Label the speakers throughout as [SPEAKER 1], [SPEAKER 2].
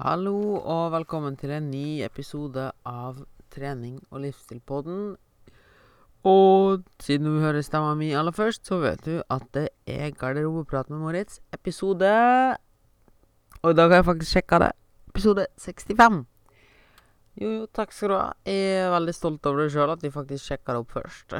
[SPEAKER 1] Hallo og velkommen til en ny episode av Trening og livsstil-podden. Og siden du hører stemma mi aller først, så vet du at det er Garderobeprat med Moritz, episode Og i dag har jeg faktisk sjekka det. Episode 65. Jo, jo, takk skal du ha. Jeg er veldig stolt over det sjøl, at vi faktisk sjekka det opp først.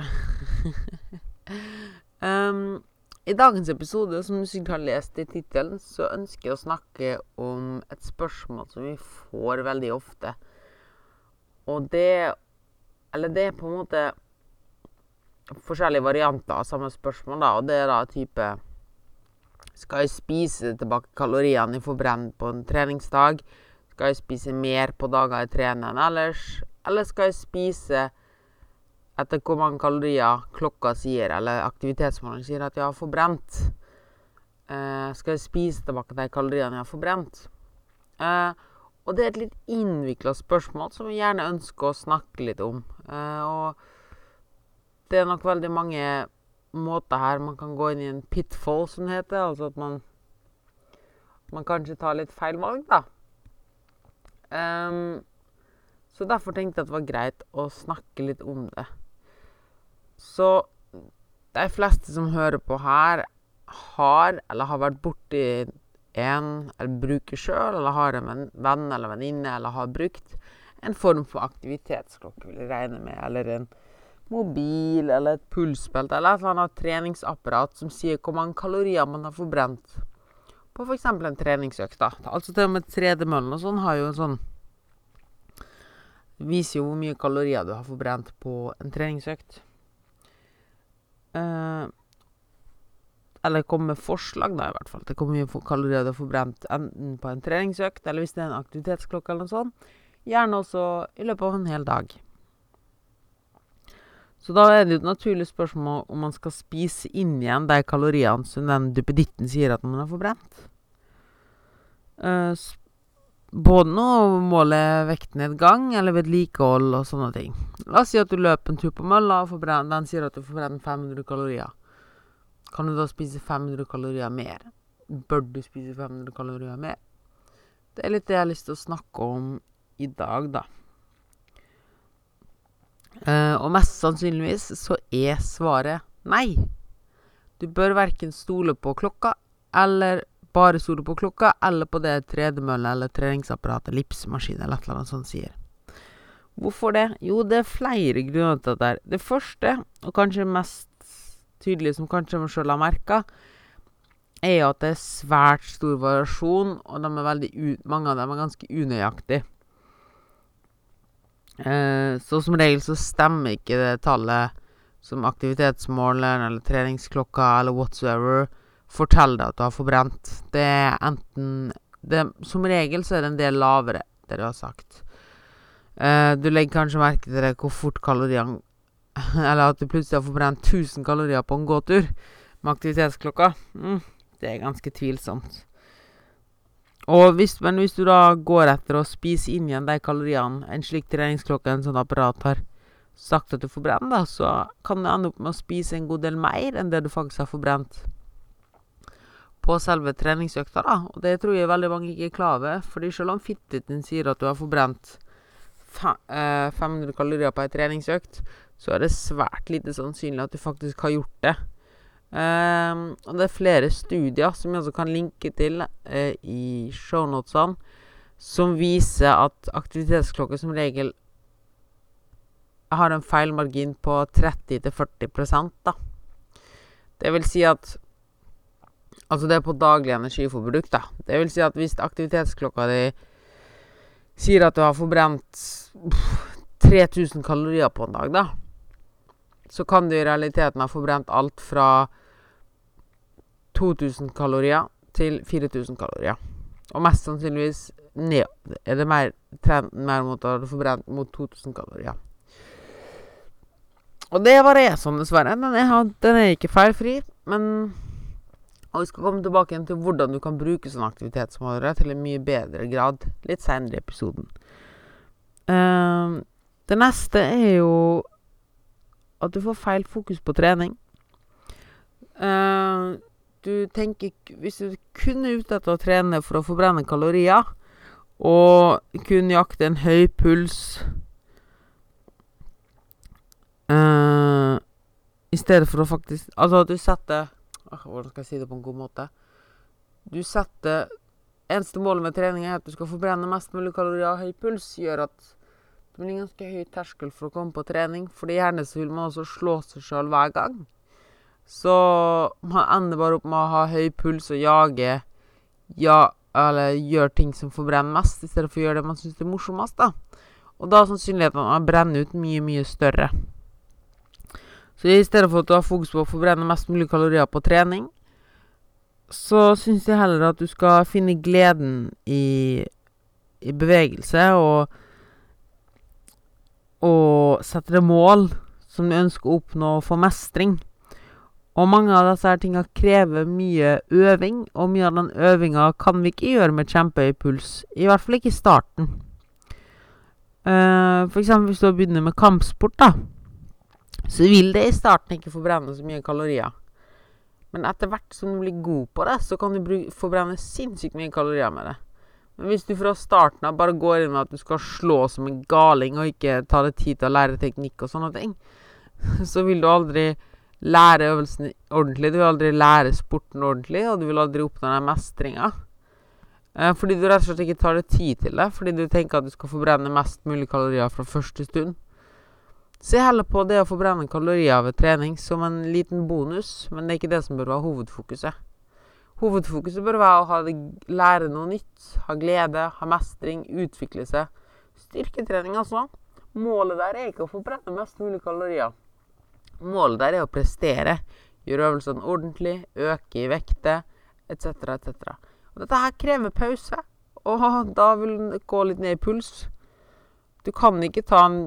[SPEAKER 1] um, I dagens episode, som du sikkert har lest i tittelen, så ønsker jeg å snakke om et spørsmål som vi får veldig ofte. Og det Eller det er på en måte forskjellige varianter av samme spørsmål, da. Og det er da type Skal jeg spise tilbake kaloriene jeg får brent på en treningsdag? Skal jeg spise mer på dager jeg trener enn ellers? Eller skal jeg spise etter hvor mange kalorier klokka sier, eller aktivitetsmåleren sier at jeg har forbrent. Eh, skal jeg spise tilbake de kaloriene jeg har forbrent? Eh, og det er et litt innvikla spørsmål som jeg gjerne ønsker å snakke litt om. Eh, og det er nok veldig mange måter her man kan gå inn i en pitfall, som det heter. Altså at man, man kanskje tar litt feil valg, da. Um, så derfor tenkte jeg at det var greit å snakke litt om det. Så de fleste som hører på her, har eller har vært borti en, eller bruker sjøl, eller har en venn eller venninne, eller har brukt en form for aktivitetsklokke, vil jeg regne med, eller en mobil, eller et pulsbelte, eller et eller annet treningsapparat som sier hvor mange kalorier man har forbrent på f.eks. en treningsøkt. da. Altså til og med tredemøllen og sånn har jo en sånn Viser jo hvor mye kalorier du har forbrent på en treningsøkt. Uh, eller komme med forslag, da, i hvert fall, til hvor mye kalorier du har forbrent enten på en treningsøkt, eller hvis det er en aktivitetsklokke eller noe sånt. Gjerne også i løpet av en hel dag. Så da er det jo et naturlig spørsmål om man skal spise inn igjen de kaloriene som den duppeditten sier at man har forbrent. Uh, både nå måle vektnedgang eller vedlikehold og sånne ting. La oss si at du løper en tur på mølla, og den sier at du får brent 500 kalorier. Kan du da spise 500 kalorier mer? Bør du spise 500 kalorier mer? Det er litt det jeg har lyst til å snakke om i dag, da. Uh, og mest sannsynligvis så er svaret nei. Du bør verken stole på klokka eller bare stole på klokka, eller på det tredemøllet eller treningsapparatet, ellipsmaskin eller et eller annet sånt sier. Hvorfor det? Jo, det er flere grunner til dette. Det første, og kanskje mest tydelige som kanskje man sjøl har merka, er jo at det er svært stor variasjon, og mange av dem er ganske unøyaktige. Eh, så som regel så stemmer ikke det tallet som aktivitetsmåleren eller treningsklokka eller whatsoever forteller deg at du har forbrent. Det er enten det, Som regel så er det en del lavere, det du har sagt. Uh, du legger kanskje merke til det hvor fort kaloriene Eller at du plutselig har forbrent 1000 kalorier på en gåtur med aktivitetsklokka. Mm, det er ganske tvilsomt. Og hvis, men hvis du da går etter å spise inn igjen de kaloriene en slik treningsklokke en sånn apparat har sagt at du forbrenner, da, så kan du ende opp med å spise en god del mer enn det du faktisk har forbrent på selve treningsøkta, da. Og det tror jeg veldig mange ikke er klar over. Fordi selv om Fitbiten sier at du har forbrent 500 eh, kalorier på ei treningsøkt, så er det svært lite sannsynlig at du faktisk har gjort det. Um, og det er flere studier som jeg også kan linke til uh, i shownotesene, som viser at aktivitetsklokke som regel har en feilmargin på 30-40 da. Det vil si at Altså det er på daglig energiforbruk, da. Det vil si at hvis aktivitetsklokka di sier at du har forbrent 3000 kalorier på en dag, da, så kan du i realiteten ha forbrent alt fra 2000 kalorier til 4000 kalorier. Og mest sannsynligvis ned, er det mer trenden mer mot å ha forbrent mot 2000 kalorier. Og det var det sånn, dessverre. Den er, den er ikke feilfri, men og vi skal komme tilbake igjen til hvordan du kan bruke sånne aktivitetsmålere til en mye bedre grad litt seinere i episoden. Uh, det neste er jo at du får feil fokus på trening. Uh, du tenker Hvis du kun er ute etter å trene for å forbrenne kalorier, Og kun jakte en høy puls uh, I stedet for å faktisk Altså at du setter Hvordan skal jeg si det på en god måte? Du setter Eneste målet med trening er at du skal forbrenne mest mulig kalorier. Høy puls gjør at det blir en ganske høy terskel for å komme på trening. Fordi gjerne så vil man også slå seg sjøl hver gang. Så man ender bare opp med å ha høy puls og jage ja, eller gjøre ting som forbrenner mest, i stedet for å gjøre det man syns er morsomst. da. Og da er sannsynligheten for å brenne ut mye, mye større. Så i stedet for at du har fokus på å forbrenne mest mulig kalorier på trening, så syns jeg heller at du skal finne gleden i, i bevegelse, og og sette deg mål som du ønsker å oppnå for mestring. Og mange av disse tinga krever mye øving, og mye av den øvinga kan vi ikke gjøre med kjempehøy puls. I hvert fall ikke i starten. Uh, for eksempel hvis du begynner med kampsport, da, så vil det i starten ikke forbrenne så mye kalorier. Men etter hvert som du blir god på det, så kan du forbrenne sinnssykt mye kalorier med det. Men hvis du fra starten av bare går inn med at du skal slå som en galing, og ikke ta deg tid til å lære teknikk og sånne ting, så vil du aldri lære øvelsen ordentlig. Du vil aldri lære sporten ordentlig, og du vil aldri oppnå den mestringa. Eh, fordi du rett og slett ikke tar deg tid til det, fordi du tenker at du skal forbrenne mest mulig kalorier fra første stund. Se heller på det å forbrenne kalorier ved trening som en liten bonus, men det er ikke det som bør være hovedfokuset. Hovedfokuset bør være å ha det, lære noe nytt, ha glede, ha mestring, utvikle seg. Styrketrening, altså. Målet der er ikke å forbrenne mest mulig kalorier. Målet der er å prestere. Gjøre øvelsene ordentlig, øke i vekter, etc., etc. Og dette her krever pause, og da vil det gå litt ned i puls. Du kan ikke ta en,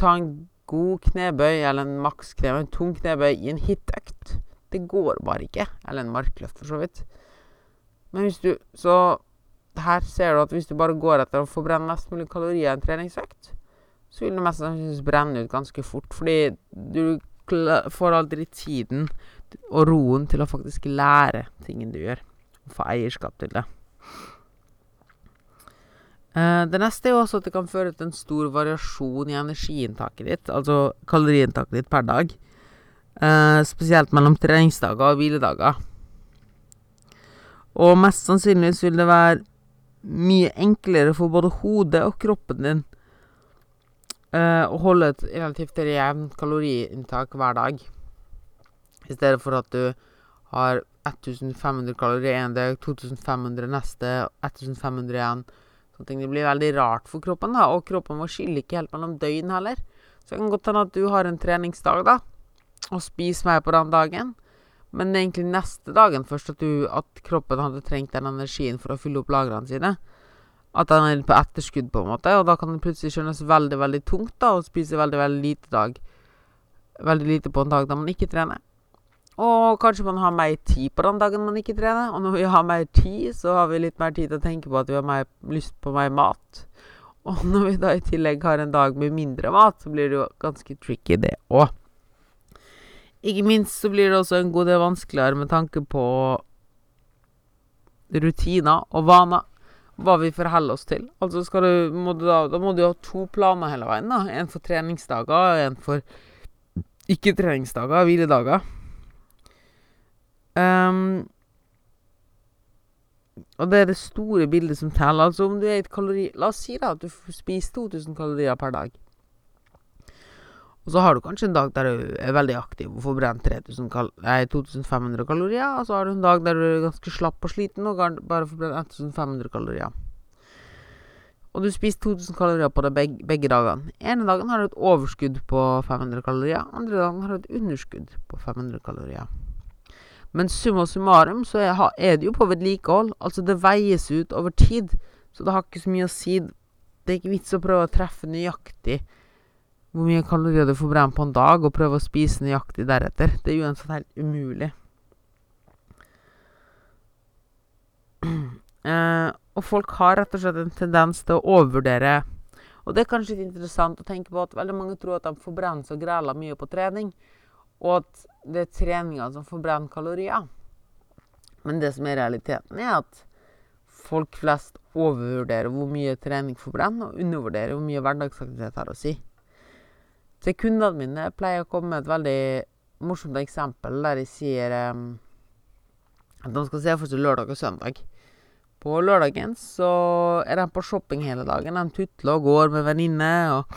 [SPEAKER 1] ta en god knebøy eller en maks knebøy, en tung knebøy i en hitøkt. Det går bare ikke. Eller en markløft, for så vidt. Men hvis du Så her ser du at hvis du bare går etter å forbrenne mest mulig kalorier i en treningsøkt, så vil du mest sannsynligvis brenne ut ganske fort, fordi du får aldri tiden og roen til å faktisk lære tingen du gjør, og få eierskap til det. Uh, det neste er jo også at det kan føre til en stor variasjon i energiinntaket ditt, altså kaloriinntaket ditt per dag. Uh, spesielt mellom treningsdager og hviledager. Og mest sannsynligvis vil det være mye enklere for både hodet og kroppen din uh, å holde et relativt jevnt kaloriinntak hver dag. I stedet for at du har 1500 kalorier en dag, 2500 neste, 1500 igjen Sånne Det blir veldig rart for kroppen, da, og kroppen vår skiller ikke helt mellom døgn heller. Så det kan godt hende at du har en treningsdag, da, og spiser mer på den dagen. Men egentlig neste dagen først at, du, at kroppen hadde trengt den energien for å fylle opp lagrene sine. At den er på etterskudd, på en måte. Og da kan det plutselig skjønnes veldig, veldig tungt da, å spise veldig, veldig lite dag. Veldig lite på en dag da man ikke trener. Og kanskje man har mer tid på den dagen man ikke trener. Og når vi har mer tid, så har vi litt mer tid til å tenke på at vi har mer lyst på mer mat. Og når vi da i tillegg har en dag med mindre mat, så blir det jo ganske tricky, det òg. Ikke minst så blir det også en god del vanskeligere med tanke på rutiner og vaner. Hva vi forholder oss til. Altså du, må du da, da må du ha to planer hele veien. da En for treningsdager og en for ikke-treningsdager, hviledager. Um, og det er det store bildet som teller. Altså om du er et kalori La oss si da at du spiser 2000 kalorier per dag. Og så har du kanskje en dag der du er veldig aktiv og får brent 2500 kalorier. Og så har du en dag der du er ganske slapp og sliten og bare får brent 1500 kalorier. Og du spiser 2000 kalorier på det begge, begge dagene. Ene dagen har du et overskudd på 500 kalorier. Andre dagen har du et underskudd på 500 kalorier. Men summa summarum så er, det jo på vedlikehold. Altså, det veies ut over tid. Så det har ikke så mye å si. Det er ikke vits å prøve å treffe nøyaktig hvor mye kalorier du får brent på en dag, og prøve å spise nøyaktig deretter. Det er uansett helt umulig. eh, og folk har rett og slett en tendens til å overvurdere Og det er kanskje litt interessant å tenke på at veldig mange tror at de får seg og græler mye på trening og at det er treninga som forbrenner kalorier. Men det som er realiteten, er at folk flest overvurderer hvor mye trening forbrenner, og undervurderer hvor mye hverdagsaktivitet har å si. Til kundene mine pleier å komme med et veldig morsomt eksempel der de sier um, at de skal se for seg lørdag og søndag. På lørdagen så er de på shopping hele dagen. De tutler og går med venninner og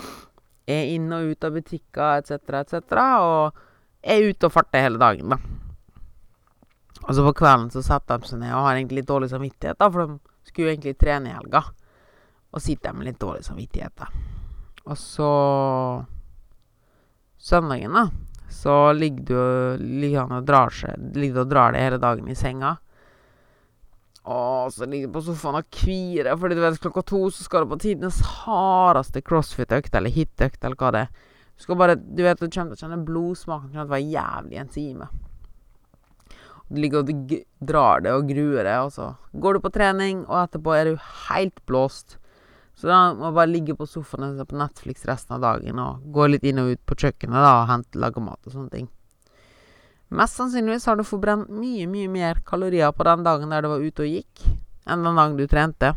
[SPEAKER 1] er inn og ut av butikker etc., etc., og er ute og farter hele dagen, da. Og så på kvelden så setter de seg ned og har egentlig litt dårlig samvittighet, da, for de skulle jo egentlig trene i helga. Og sitter med litt dårlig samvittighet, da. Og så Søndagen, da, så ligger du ligger han og drar seg Ligger og drar deg hele dagen i senga. Og så ligger du på sofaen og kvirer, fordi du vet klokka to så skal du på tidenes hardeste crossfit-økt, eller hit-økt, eller hva det er. Du skal bare Du vet du kommer til å kjenne blodsmaken til det være jævlig en. Du ligger og drar det og gruer deg, og så går du på trening, og etterpå er du helt blåst. Så da må du bare ligge på sofaen og se på Netflix resten av dagen og gå litt inn og ut på kjøkkenet da, og hente, lage mat og sånne ting. Mest sannsynligvis har du forbrent mye, mye mer kalorier på den dagen der du var ute og gikk, enn den dagen du trente.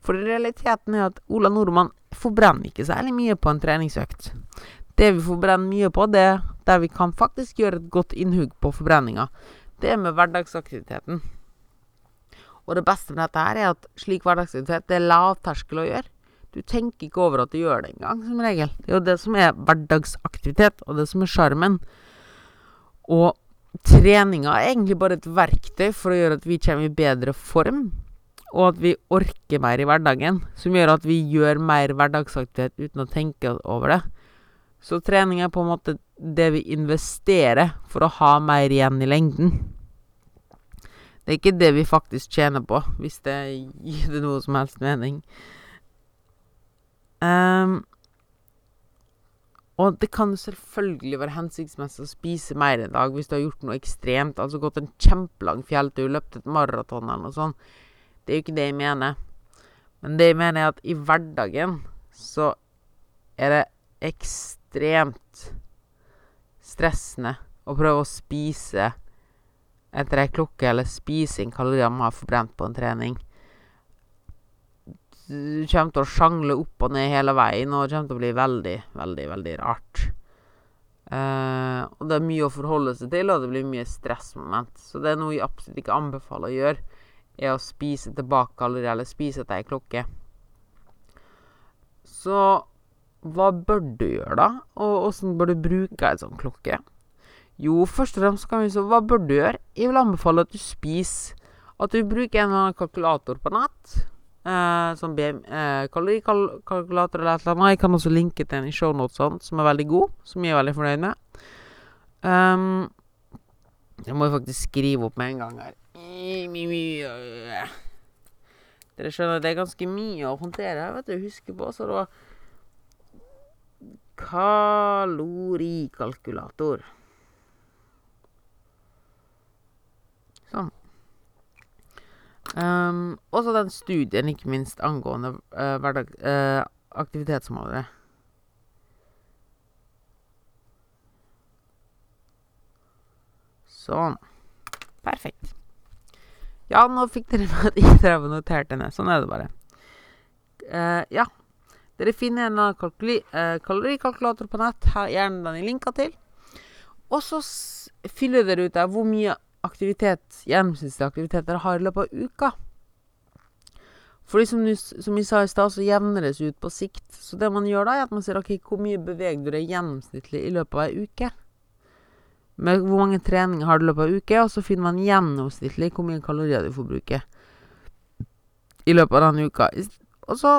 [SPEAKER 1] For realiteten er at Ola Nordmann forbrenner ikke særlig mye på en treningsøkt. Det vi forbrenner mye på, det er der vi kan faktisk gjøre et godt innhugg på forbrenninga. Det er med hverdagsaktiviteten. Og det beste med dette her er at slik hverdagsaktivitet det er lavterskel å gjøre. Du tenker ikke over at du gjør det engang, som regel. Det er jo det som er hverdagsaktivitet, og det som er sjarmen. Og treninga er egentlig bare et verktøy for å gjøre at vi kommer i bedre form, og at vi orker mer i hverdagen, som gjør at vi gjør mer hverdagsaktivitet uten å tenke over det. Så trening er på en måte det vi investerer for å ha mer igjen i lengden. Det er ikke det vi faktisk tjener på, hvis det gir det noe som helst mening. Um, og det kan selvfølgelig være hensiktsmessig å spise mer en dag hvis du har gjort noe ekstremt, altså gått en kjempelang fjelltur, løpt et maraton eller noe sånt. Det er jo ikke det jeg mener. Men det jeg mener, er at i hverdagen så er det ekstremt stressende å prøve å spise etter ei klokke, eller spise inn kalorier man har forbrent på en trening du kommer til å sjangle opp og ned hele veien, og det kommer til å bli veldig, veldig, veldig rart. Uh, og det er mye å forholde seg til, og det blir mye stressmoment. Så det er noe jeg absolutt ikke anbefaler å gjøre, er å spise tilbake kalorier, eller spise etter ei klokke. Så hva bør du gjøre, da? Og åssen bør du bruke ei sånn klokke? Jo, først og fremst kan vi så Hva bør du gjøre? Jeg vil anbefale at du spiser. At du bruker en eller annen kalkulator på nett. Eh, som BM, eh, kalorikalkulator eller et eller annet. Jeg kan også linke til en i shownotesene som er veldig god, som jeg er veldig fornøyd med. Um, jeg må jo faktisk skrive opp med en gang her. Dere skjønner det er ganske mye å håndtere her, vet du. Husker på, så det var Kalorikalkulator. Sånn. Um, og så den studien, ikke minst, angående uh, hverdag, uh, aktivitetsmålere. Sånn. Perfekt. Ja, nå fikk dere med at jeg dere noterte ned. Sånn er det bare. Uh, ja. Dere finner en kalkuli, kalorikalkulator på nett. Her, gjerne den i linka til. Og så fyller dere ut der hvor mye aktivitet, gjennomsnittlig aktivitet dere har i løpet av uka. Fordi som, som vi sa i stad, så jevner det seg ut på sikt. Så det man gjør da, er at man ser ok, hvor mye beveger du deg gjennomsnittlig i løpet av ei uke. Med hvor mange treninger har du i løpet av uke, og så finner man gjennomsnittlig hvor mye kalorier du får bruke i løpet av den uka. Og så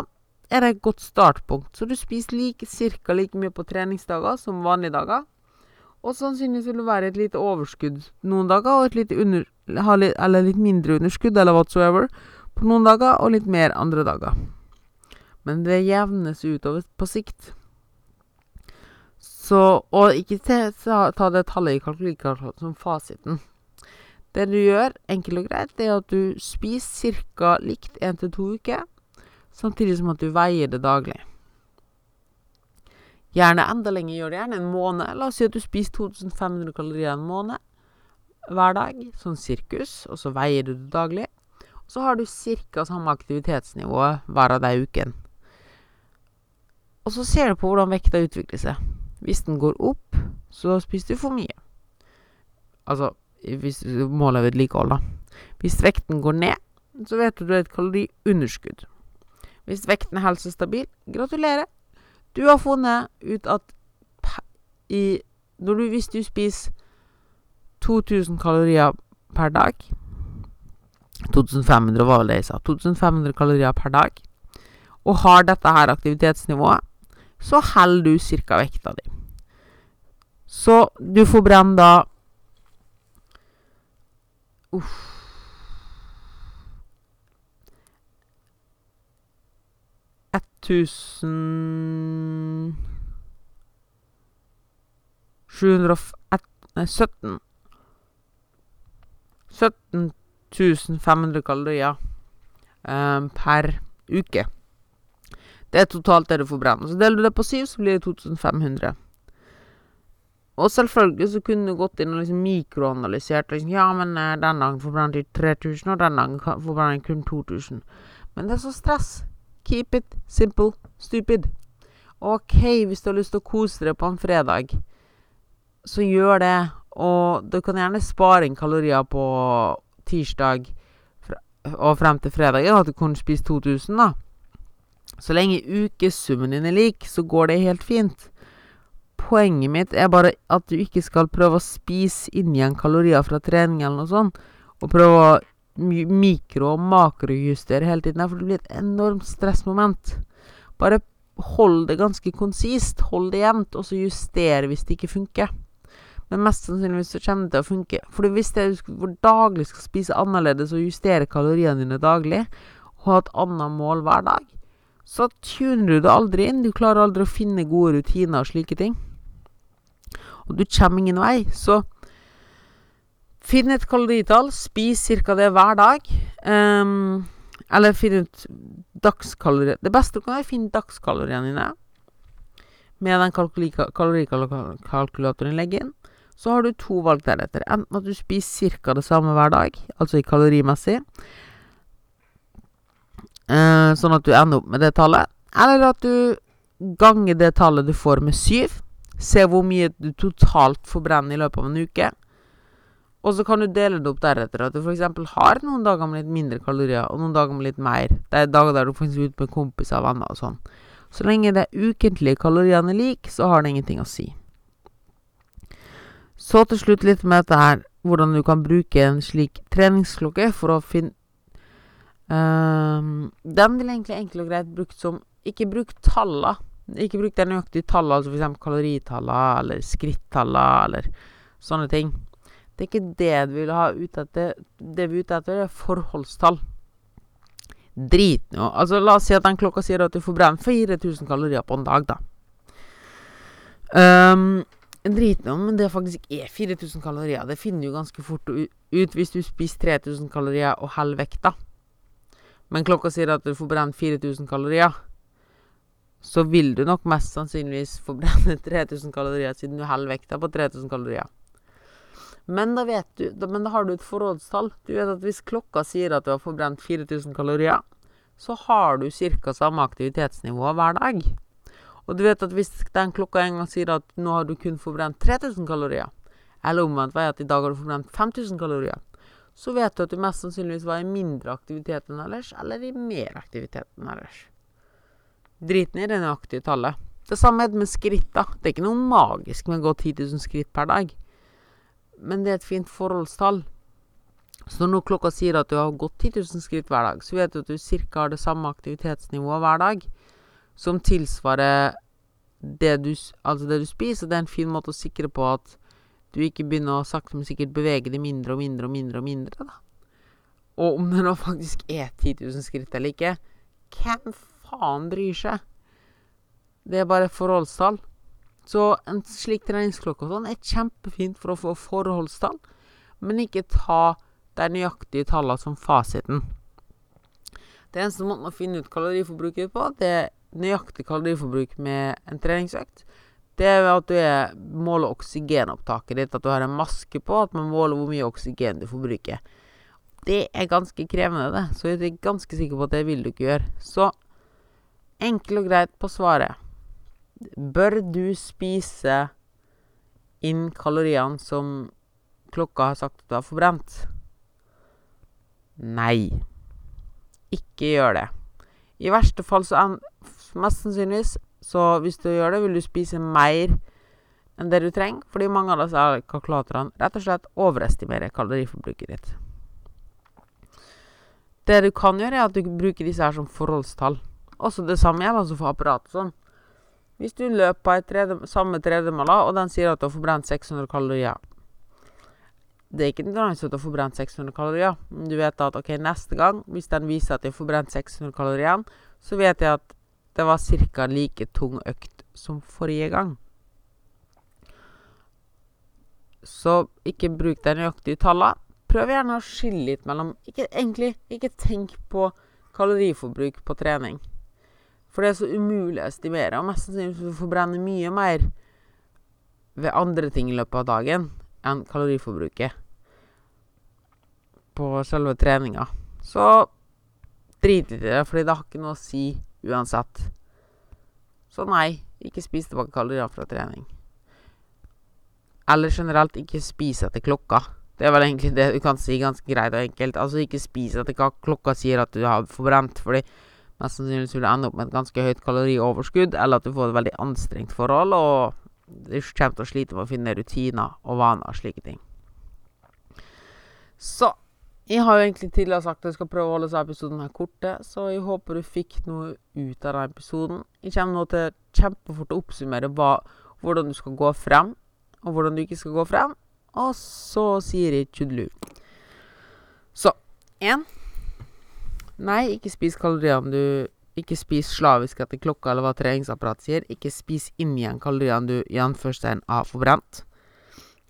[SPEAKER 1] er det et godt startpunkt. Så du spiser like, ca. like mye på treningsdager som vanlige dager. Og sannsynligvis vil det være et lite overskudd noen dager, og et lite under, eller litt mindre underskudd, eller whatsoever, på noen dager, og litt mer andre dager. Men det jevnes utover på sikt. Så Og ikke ta det tallet i kalkulatoren som fasiten. Det du gjør, enkelt og greit, er at du spiser ca. likt én til to uker, samtidig som at du veier det daglig. Gjerne enda lenger. Gjør det gjerne en måned. La oss si at du spiser 2500 kalorier en måned hver dag, sånn sirkus, og så veier du det daglig. Og Så har du ca. samme aktivitetsnivå hver av de ukene. Og så ser du på hvordan vekta utvikler seg. Hvis den går opp, så spiser du for mye. Altså hvis målet er vedlikehold, da. Hvis vekten går ned, så vet du at du har et kaloriunderskudd. Hvis vekten er helsestabil, gratulerer. Du har funnet ut at i, du, Hvis du spiser 2000 kalorier per dag 2500 var vel det jeg sa. 2500 kalorier per dag. Og har dette her aktivitetsnivået, så holder du ca. vekta di. Så du får brenne da Uff. Tusen Sju hundre og Nei, 17 17 500 kalorier um, per uke. Det er totalt det du forbrenner. Så deler du det på syv, så blir det 2500. Og selvfølgelig så kunne du gått inn og liksom mikroanalysert. Liksom, ja, men uh, den dagen forbrenner jeg 3000, og den dagen forbrenner jeg kun 2000. Men det er så stress. Keep it simple, stupid. OK, hvis du har lyst til å kose deg på en fredag, så gjør det. Og du kan gjerne spare inn kalorier på tirsdag og frem til fredag, at du kunne spise 2000, da. Så lenge ukesummen din er lik, så går det helt fint. Poenget mitt er bare at du ikke skal prøve å spise inn igjen kalorier fra trening eller noe sånt, og prøve å mikro- og makrojustere hele tiden, for det blir et enormt stressmoment. Bare hold det ganske konsist, hold det jevnt, og så justere hvis det ikke funker. Men mest sannsynligvis så kommer det til å funke. For hvis du daglig skal spise annerledes og justere kaloriene dine daglig, og ha et annet mål hver dag, så tuner du det aldri inn. Du klarer aldri å finne gode rutiner og slike ting. Og du kommer ingen vei. Så finn et kaloritall. Spis ca. det hver dag. Um, eller finn ut dagskalorier. Det beste du kan gjøre, er å finne dagskaloriene dine med den kalorikalkulatoren legger inn. Så har du to valg deretter. Enten at du spiser ca. det samme hver dag, altså i kalorimessig, eh, sånn at du ender opp med det tallet, eller at du ganger det tallet du får med syv. Se hvor mye du totalt forbrenner i løpet av en uke. Og så kan du dele det opp deretter. At du f.eks. har noen dager med litt mindre kalorier, og noen dager med litt mer. Det er dager der du faktisk er ute med kompiser og venner og sånn. Så lenge det ukentlige kaloriene er like, så har det ingenting å si. Så til slutt litt med dette her hvordan du kan bruke en slik treningsklokke for å finne um, Den vil egentlig enkelt og greit brukt som Ikke bruk talla. Ikke bruk de nøyaktige tallene, altså f.eks. kaloritallene eller skrittallene eller sånne ting. Det er ikke det du vil ha ute etter. Det vi er ute etter, er forholdstall. Drit nå. Altså, la oss si at den klokka sier at du får brenne 4000 kalorier på en dag, da. Um, Drit nå men det faktisk er 4000 kalorier. Det finner du ganske fort ut hvis du spiser 3000 kalorier og holder vekta. Men klokka sier at du får brent 4000 kalorier. Så vil du nok mest sannsynligvis få brent 3000 kalorier siden du holder vekta på 3000 kalorier. Men da du, da, men da har du et forrådstall. Du vet at hvis klokka sier at du har forbrent 4000 kalorier, så har du ca. samme aktivitetsnivå hver dag. Og du vet at hvis den klokka en gang sier at nå har du kun forbrent 3000 kalorier, eller omvendt vei at i dag har du forbrent 5000 kalorier, så vet du at du mest sannsynligvis var i mindre aktivitet enn ellers, eller i mer aktivitet enn ellers. Driten i det nøyaktige tallet. Det samme er det med skritt. da. Det er ikke noe magisk med å gå 10 000 skritt per dag, men det er et fint forholdstall. Så når klokka sier at du har gått 10 000 skritt hver dag, så vet du at du ca. har det samme aktivitetsnivået hver dag som tilsvarer det du, altså det du spiser. Det er en fin måte å sikre på at du ikke begynner å sakte, men sikkert bevege det mindre og mindre og mindre. Og mindre da. Og om det nå faktisk er 10 000 skritt eller ikke, hvem faen bryr seg? Det er bare forholdstall. Så en slik treningsklokke sånn er kjempefint for å få forholdstall, men ikke ta de nøyaktige tallene som fasiten. Det eneste måten å finne ut kaloriforbruket på, det er nøyaktig kaloriforbruk med en treningsøkt, det er at du er, måler oksygenopptaket ditt. At du har en maske på, at man måler hvor mye oksygen du forbruker. det er ganske krevende, det. Så jeg er ganske sikker på at det vil du ikke gjøre. Så enkelt og greit på svaret. Bør du spise inn kaloriene som klokka har sagt at du har forbrent? Nei. Ikke gjør det. I verste fall så Mest sannsynligvis, så hvis du gjør det, vil du spise mer enn det du trenger, fordi mange av disse kalkulatorene rett og slett overestimerer kaloriforbruket ditt. Det du kan gjøre, er at du bruker disse her som forholdstall. Også det samme gjelder altså for apparatet sånn. Hvis du løper på tredje, samme tredemølla, og den sier at du har forbrent 600 kalorier Det er ikke nødvendigvis at du har forbrent 600 kalorier. Men du vet at ok, neste gang, hvis den viser at du har forbrent 600 kalorier, så vet jeg at det var ca. like tung økt som forrige gang. Så ikke bruk de nøyaktige tallene. Prøv gjerne å skille litt mellom ikke, Egentlig, ikke tenk på kaloriforbruk på trening. For det er så umulig å estimere, og mest sannsynlig forbrenne mye mer ved andre ting i løpet av dagen enn kaloriforbruket på selve treninga. Så drit i det, fordi det har ikke noe å si uansett. Så nei, ikke spis tilbake kalorier fra trening. Eller generelt, ikke spis etter klokka. Det er vel egentlig det du kan si ganske greit og enkelt. Altså ikke spis etter hva klokka sier at du har forbrent, fordi mest sannsynlig vil du ende opp med et ganske høyt kalorioverskudd, eller at du får et veldig anstrengt forhold, og du kommer til å slite med å finne rutiner og vaner og slike ting. Så jeg har jo egentlig tidligere sagt at jeg skal prøve å holde seg episoden her korte, så jeg håper du fikk noe ut av denne episoden. Jeg kommer nå til kjempefort å oppsummere hva, hvordan du skal gå frem, og hvordan du ikke skal gå frem. Og så sier jeg tjudelu. Så én Nei, ikke spis kaloriene du Ikke spis slavisk etter klokka eller hva treningsapparatet sier. Ikke spis inn igjen kaloriene du i anførstegn har forbrent.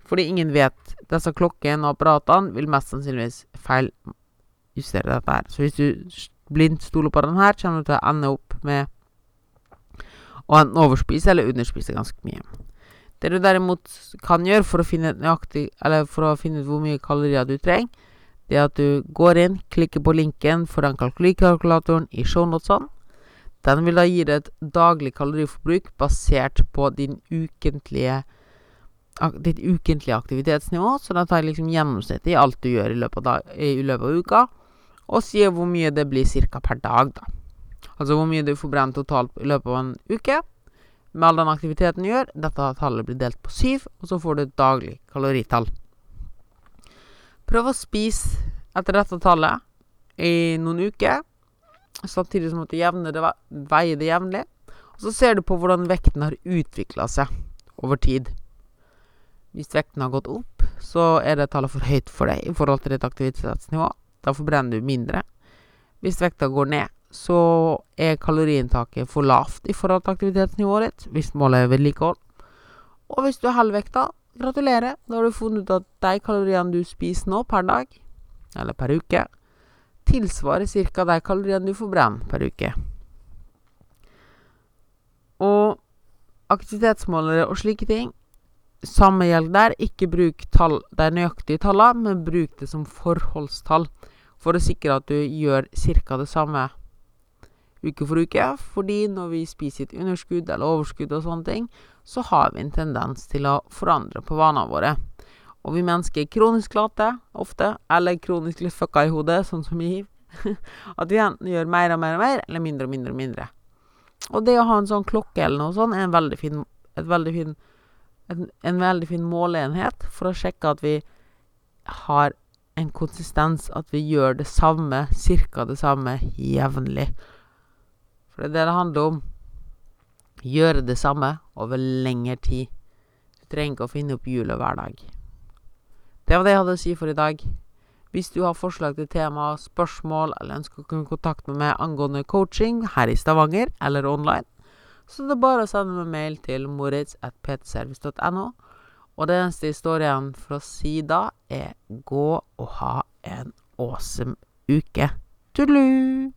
[SPEAKER 1] Fordi ingen vet Disse klokkene og apparatene vil mest sannsynligvis feiljustere dette her. Så hvis du blindt stoler på den her, kommer du til å ende opp med å enten overspise eller underspise ganske mye. Det du derimot kan gjøre for å finne nøyaktig for å finne ut hvor mye kalorier du trenger, det er at du går inn, klikker på linken for den kalkulikalkulatoren i shownotesene. Den vil da gi deg et daglig kaloriforbruk basert på din ukentlige ditt ukentlige aktivitetsnivå, så da tar jeg liksom gjennomsnittet i alt du gjør i løpet av, i løpet av uka, og sier hvor mye det blir ca. per dag, da. Altså hvor mye du får brent totalt i løpet av en uke med all den aktiviteten du gjør. Dette tallet blir delt på syv, og så får du et daglig kaloritall. Prøv å spise etter dette tallet i noen uker, samtidig som du jevner det, veier det jevnlig. Og så ser du på hvordan vekten har utvikla seg over tid. Hvis vekten har gått opp, så er det tallet for høyt for deg i forhold til ditt aktivitetsnivå. Da forbrenner du mindre. Hvis vekta går ned, så er kaloriinntaket for lavt i forhold til aktivitetsnivået ditt, hvis målet er vedlikehold. Og hvis du er halvvekta, gratulerer. Da har du funnet ut at de kaloriene du spiser nå per dag, eller per uke, tilsvarer ca. de kaloriene du forbrenner per uke. Og aktivitetsmålere og slike ting samme gjelder der. Ikke bruk tall, de nøyaktige tallene, men bruk det som forholdstall for å sikre at du gjør ca. det samme uke for uke. Fordi når vi spiser et underskudd eller overskudd og sånne ting, så har vi en tendens til å forandre på vanene våre. Og vi mennesker er kronisk late ofte, eller kronisk litt fucka i hodet, sånn som i hiv. At vi enten gjør mer og mer og mer, eller mindre og mindre og mindre. Og det å ha en sånn klokke eller noe sånt er veldig fin, et veldig fin, en, en veldig fin måleenhet for å sjekke at vi har en konsistens, at vi gjør det samme, cirka det samme, jevnlig. For det er det det handler om. Gjøre det samme over lengre tid. Du trenger ikke å finne opp hjulet hver dag. Det var det jeg hadde å si for i dag. Hvis du har forslag til tema, spørsmål eller ønsker å kunne kontakte meg angående coaching her i Stavanger eller online, så det er bare å sende meg mail til moritz.ptservice.no. Og det eneste historien for å si da, er gå og ha en awesome uke. Tudelu!